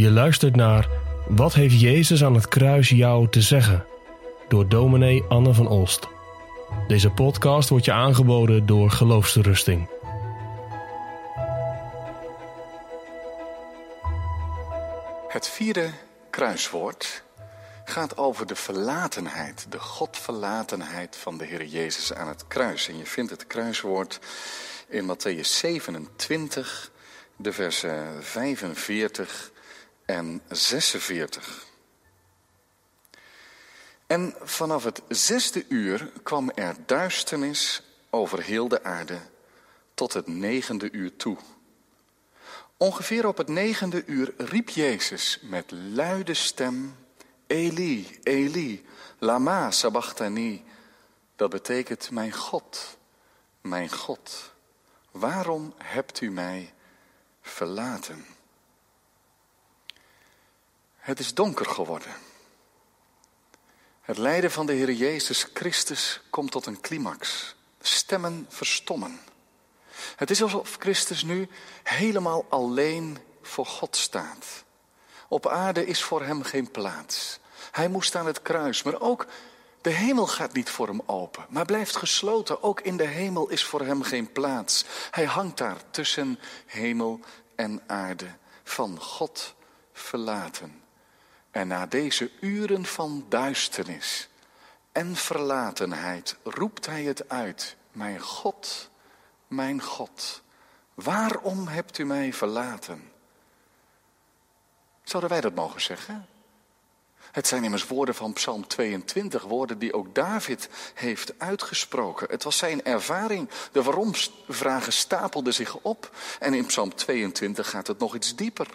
Je luistert naar Wat heeft Jezus aan het kruis jou te zeggen? Door dominee Anne van Olst. Deze podcast wordt je aangeboden door Geloofsterusting. Het vierde kruiswoord gaat over de verlatenheid, de godverlatenheid van de Heer Jezus aan het kruis. En je vindt het kruiswoord in Matthäus 27, de versen 45 en 46. En vanaf het zesde uur kwam er duisternis over heel de aarde tot het negende uur toe. Ongeveer op het negende uur riep Jezus met luide stem: Eli, Eli, lama sabachthani. Dat betekent: Mijn God, mijn God, waarom hebt u mij verlaten? Het is donker geworden. Het lijden van de Heer Jezus Christus komt tot een climax. Stemmen verstommen. Het is alsof Christus nu helemaal alleen voor God staat. Op aarde is voor hem geen plaats. Hij moest aan het kruis, maar ook de hemel gaat niet voor hem open, maar blijft gesloten. Ook in de hemel is voor hem geen plaats. Hij hangt daar tussen hemel en aarde, van God verlaten. En na deze uren van duisternis en verlatenheid roept hij het uit. Mijn God, mijn God, waarom hebt u mij verlaten? Zouden wij dat mogen zeggen? Het zijn immers woorden van Psalm 22, woorden die ook David heeft uitgesproken. Het was zijn ervaring. De waarom-vragen stapelden zich op. En in Psalm 22 gaat het nog iets dieper.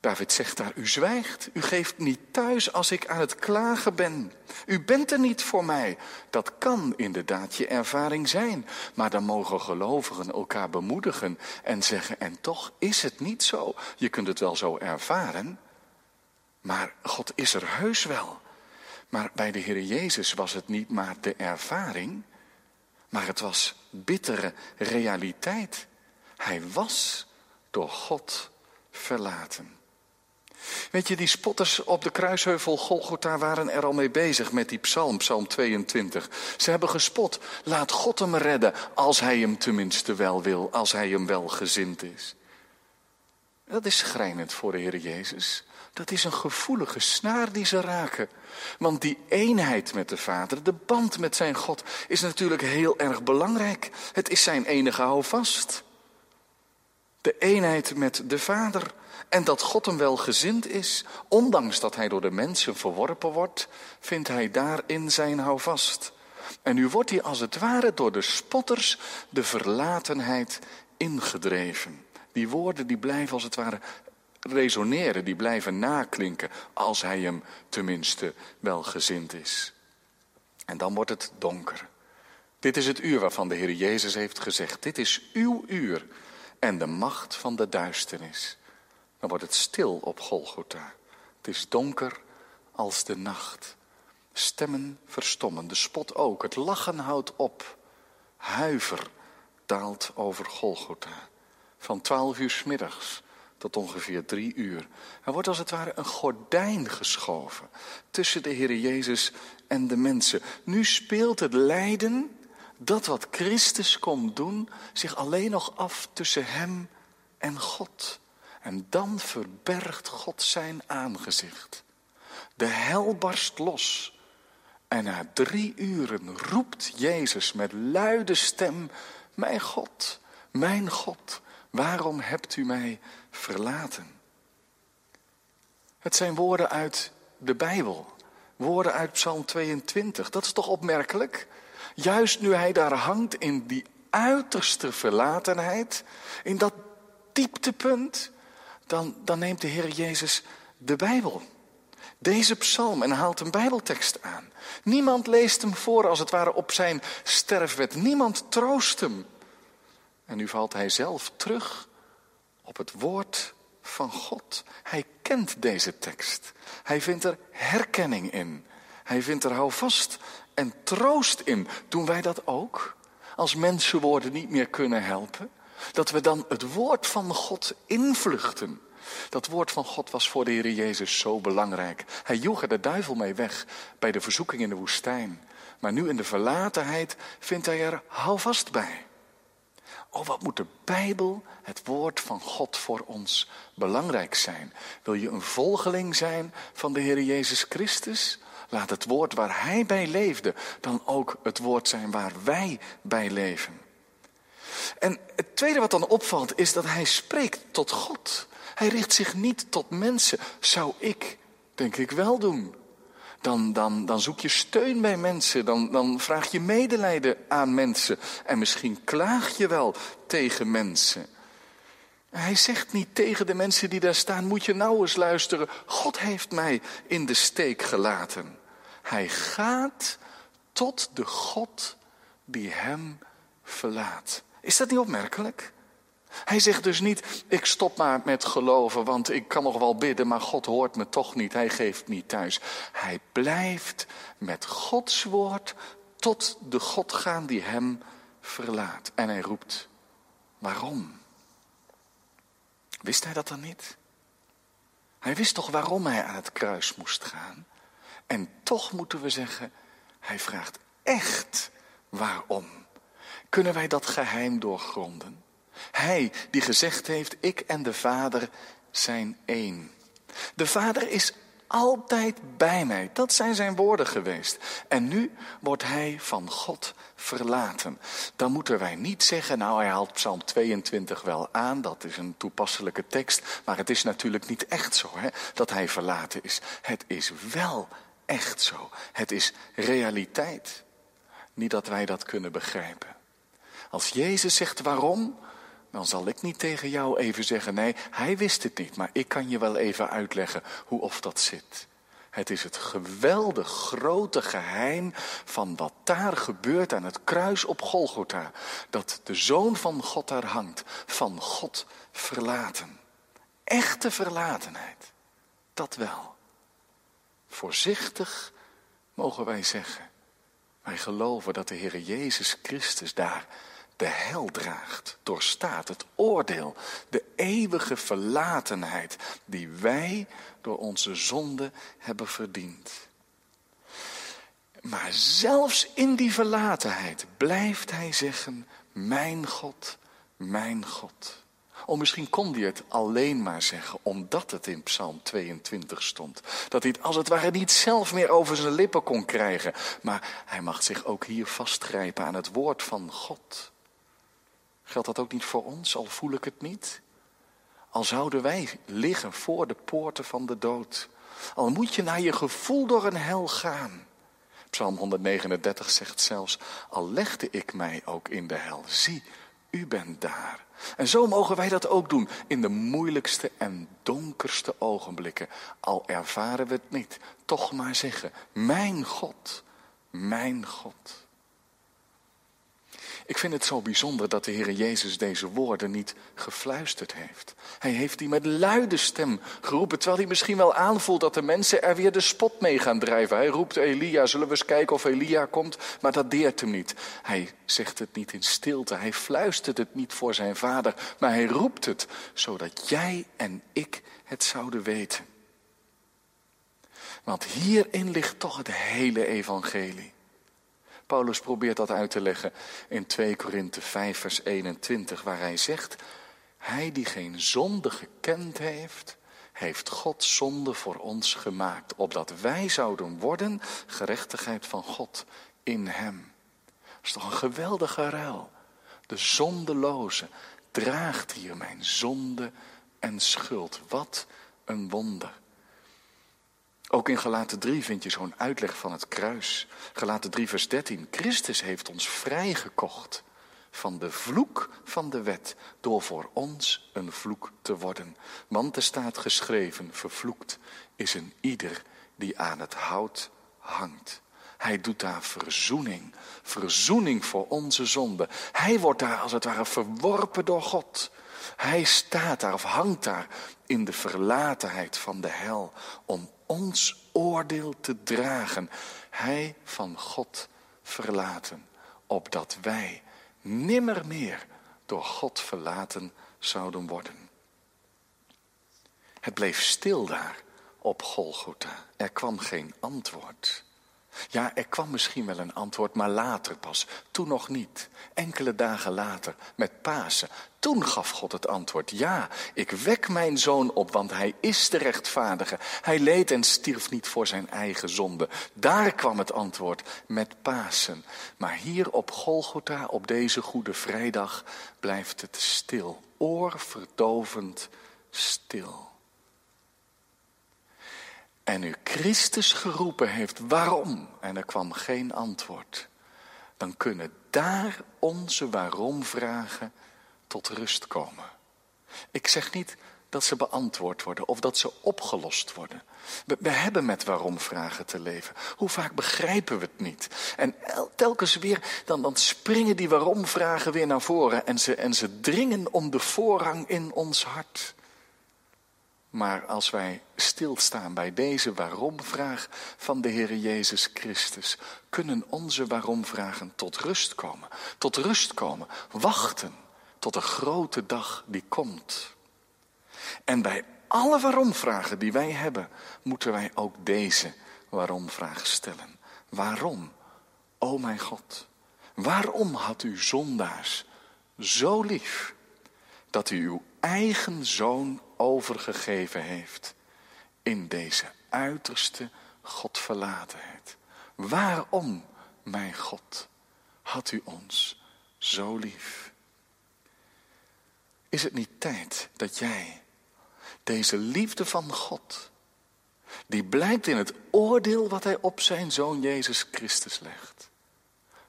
David zegt daar, u zwijgt, u geeft niet thuis als ik aan het klagen ben. U bent er niet voor mij. Dat kan inderdaad je ervaring zijn. Maar dan mogen gelovigen elkaar bemoedigen en zeggen, en toch is het niet zo. Je kunt het wel zo ervaren, maar God is er heus wel. Maar bij de Heer Jezus was het niet maar de ervaring, maar het was bittere realiteit. Hij was door God verlaten. Weet je, die spotters op de kruisheuvel Golgotha waren er al mee bezig met die psalm, psalm 22. Ze hebben gespot, laat God hem redden als hij hem tenminste wel wil, als hij hem wel gezind is. Dat is schrijnend voor de Heer Jezus. Dat is een gevoelige snaar die ze raken. Want die eenheid met de Vader, de band met zijn God, is natuurlijk heel erg belangrijk. Het is zijn enige houvast. De eenheid met de Vader. En dat God hem wel gezind is, ondanks dat hij door de mensen verworpen wordt, vindt hij daarin zijn houvast. En nu wordt hij als het ware door de spotters de verlatenheid ingedreven. Die woorden die blijven als het ware resoneren, die blijven naklinken, als hij hem tenminste wel gezind is. En dan wordt het donker. Dit is het uur waarvan de Heer Jezus heeft gezegd, dit is uw uur en de macht van de duisternis. Dan wordt het stil op Golgotha. Het is donker als de nacht. Stemmen verstommen, de spot ook. Het lachen houdt op. Huiver daalt over Golgotha. Van twaalf uur s middags tot ongeveer drie uur. Er wordt als het ware een gordijn geschoven tussen de Heer Jezus en de mensen. Nu speelt het lijden, dat wat Christus komt doen, zich alleen nog af tussen hem en God. En dan verbergt God zijn aangezicht. De hel barst los. En na drie uren roept Jezus met luide stem: Mijn God, mijn God, waarom hebt u mij verlaten? Het zijn woorden uit de Bijbel, woorden uit Psalm 22. Dat is toch opmerkelijk? Juist nu hij daar hangt in die uiterste verlatenheid, in dat dieptepunt, dan, dan neemt de Heer Jezus de Bijbel. Deze psalm en haalt een Bijbeltekst aan. Niemand leest hem voor als het ware op zijn sterfwet. Niemand troost hem. En nu valt hij zelf terug op het woord van God. Hij kent deze tekst. Hij vindt er herkenning in. Hij vindt er houvast en troost in. Doen wij dat ook? Als mensenwoorden niet meer kunnen helpen? Dat we dan het woord van God invluchten. Dat woord van God was voor de Heer Jezus zo belangrijk. Hij joeg er de duivel mee weg bij de verzoeking in de woestijn. Maar nu in de verlatenheid vindt hij er houvast bij. Oh, wat moet de Bijbel, het woord van God voor ons belangrijk zijn? Wil je een volgeling zijn van de Heer Jezus Christus? Laat het woord waar Hij bij leefde dan ook het woord zijn waar wij bij leven. En het tweede wat dan opvalt is dat Hij spreekt tot God. Hij richt zich niet tot mensen. Zou ik, denk ik, wel doen. Dan, dan, dan zoek je steun bij mensen, dan, dan vraag je medelijden aan mensen. En misschien klaag je wel tegen mensen. Hij zegt niet tegen de mensen die daar staan, moet je nou eens luisteren. God heeft mij in de steek gelaten. Hij gaat tot de God die hem verlaat. Is dat niet opmerkelijk? Hij zegt dus niet, ik stop maar met geloven, want ik kan nog wel bidden, maar God hoort me toch niet, hij geeft niet thuis. Hij blijft met Gods woord tot de God gaan die hem verlaat. En hij roept, waarom? Wist hij dat dan niet? Hij wist toch waarom hij aan het kruis moest gaan? En toch moeten we zeggen, hij vraagt echt waarom. Kunnen wij dat geheim doorgronden? Hij die gezegd heeft, ik en de Vader zijn één. De Vader is altijd bij mij. Dat zijn zijn woorden geweest. En nu wordt hij van God verlaten. Dan moeten wij niet zeggen, nou hij haalt Psalm 22 wel aan, dat is een toepasselijke tekst, maar het is natuurlijk niet echt zo hè, dat hij verlaten is. Het is wel echt zo. Het is realiteit. Niet dat wij dat kunnen begrijpen. Als Jezus zegt waarom, dan zal ik niet tegen jou even zeggen, nee, hij wist het niet, maar ik kan je wel even uitleggen hoe of dat zit. Het is het geweldig grote geheim van wat daar gebeurt aan het kruis op Golgotha. Dat de Zoon van God daar hangt, van God verlaten. Echte verlatenheid, dat wel. Voorzichtig mogen wij zeggen, wij geloven dat de Heer Jezus Christus daar de hel draagt, doorstaat het oordeel, de eeuwige verlatenheid die wij door onze zonde hebben verdiend. Maar zelfs in die verlatenheid blijft hij zeggen, mijn God, mijn God. Of misschien kon hij het alleen maar zeggen omdat het in Psalm 22 stond. Dat hij het als het ware niet zelf meer over zijn lippen kon krijgen. Maar hij mag zich ook hier vastgrijpen aan het woord van God. Geldt dat ook niet voor ons, al voel ik het niet? Al zouden wij liggen voor de poorten van de dood. Al moet je naar je gevoel door een hel gaan. Psalm 139 zegt zelfs, al legde ik mij ook in de hel, zie, u bent daar. En zo mogen wij dat ook doen in de moeilijkste en donkerste ogenblikken. Al ervaren we het niet, toch maar zeggen, mijn God, mijn God. Ik vind het zo bijzonder dat de Heer Jezus deze woorden niet gefluisterd heeft. Hij heeft die met luide stem geroepen, terwijl hij misschien wel aanvoelt dat de mensen er weer de spot mee gaan drijven. Hij roept Elia, zullen we eens kijken of Elia komt? Maar dat deert hem niet. Hij zegt het niet in stilte, hij fluistert het niet voor zijn vader, maar hij roept het, zodat jij en ik het zouden weten. Want hierin ligt toch het hele evangelie. Paulus probeert dat uit te leggen in 2 Korinthe 5 vers 21 waar hij zegt, hij die geen zonde gekend heeft, heeft God zonde voor ons gemaakt, opdat wij zouden worden gerechtigheid van God in hem. Dat is toch een geweldige ruil. De zondeloze draagt hier mijn zonde en schuld. Wat een wonder. Ook in Galaten 3 vind je zo'n uitleg van het kruis. Galaten 3 vers 13. Christus heeft ons vrijgekocht van de vloek van de wet door voor ons een vloek te worden. Want er staat geschreven, vervloekt is een ieder die aan het hout hangt. Hij doet daar verzoening, verzoening voor onze zonde. Hij wordt daar als het ware verworpen door God. Hij staat daar of hangt daar in de verlatenheid van de hel om ons oordeel te dragen. Hij van God verlaten, opdat wij nimmer meer door God verlaten zouden worden. Het bleef stil daar op Golgotha. Er kwam geen antwoord. Ja, er kwam misschien wel een antwoord, maar later pas. Toen nog niet. Enkele dagen later, met Pasen. Toen gaf God het antwoord. Ja, ik wek mijn zoon op, want hij is de rechtvaardige. Hij leed en stierf niet voor zijn eigen zonde. Daar kwam het antwoord met Pasen. Maar hier op Golgotha, op deze Goede Vrijdag, blijft het stil. Oorverdovend stil en u Christus geroepen heeft, waarom? En er kwam geen antwoord. Dan kunnen daar onze waarom-vragen tot rust komen. Ik zeg niet dat ze beantwoord worden of dat ze opgelost worden. We, hebben met waarom-vragen te leven. Hoe vaak begrijpen we het niet? En telkens weer, dan, dan springen die waarom-vragen weer naar voren en ze, en ze dringen om de voorrang in ons hart. Maar als wij stilstaan bij deze waarom-vraag van de Heer Jezus Christus, kunnen onze waarom-vragen tot rust komen. Tot rust komen, wachten tot de grote dag die komt. En bij alle waarom-vragen die wij hebben, moeten wij ook deze waarom-vraag stellen. Waarom, o mijn God, waarom had u zondaars zo lief dat u uw eigen zoon overgegeven heeft in deze uiterste Godverlatenheid. Waarom, mijn God, had u ons zo lief? Is het niet tijd dat jij deze liefde van God, die blijkt in het oordeel wat hij op zijn zoon Jezus Christus legt,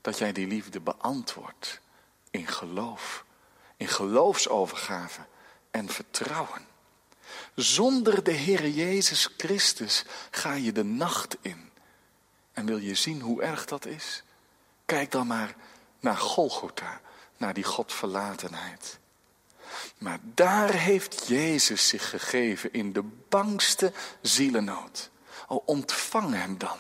dat jij die liefde beantwoordt in geloof, in geloofsovergave en vertrouwen. Zonder de Heer Jezus Christus ga je de nacht in. En wil je zien hoe erg dat is? Kijk dan maar naar Golgotha, naar die Godverlatenheid. Maar daar heeft Jezus zich gegeven in de bangste zielennood. O, ontvang hem dan.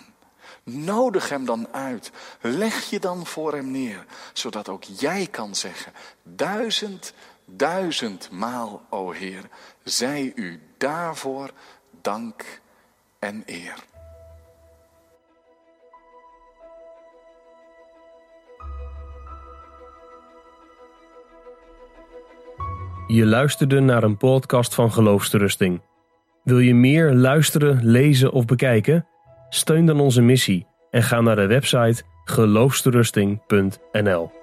Nodig hem dan uit. Leg je dan voor hem neer, zodat ook jij kan zeggen: duizend duizendmaal, o Heer, zij u daarvoor dank en eer. Je luisterde naar een podcast van Geloofsterusting. Wil je meer luisteren, lezen of bekijken? Steun dan onze missie en ga naar de website geloofsterusting.nl.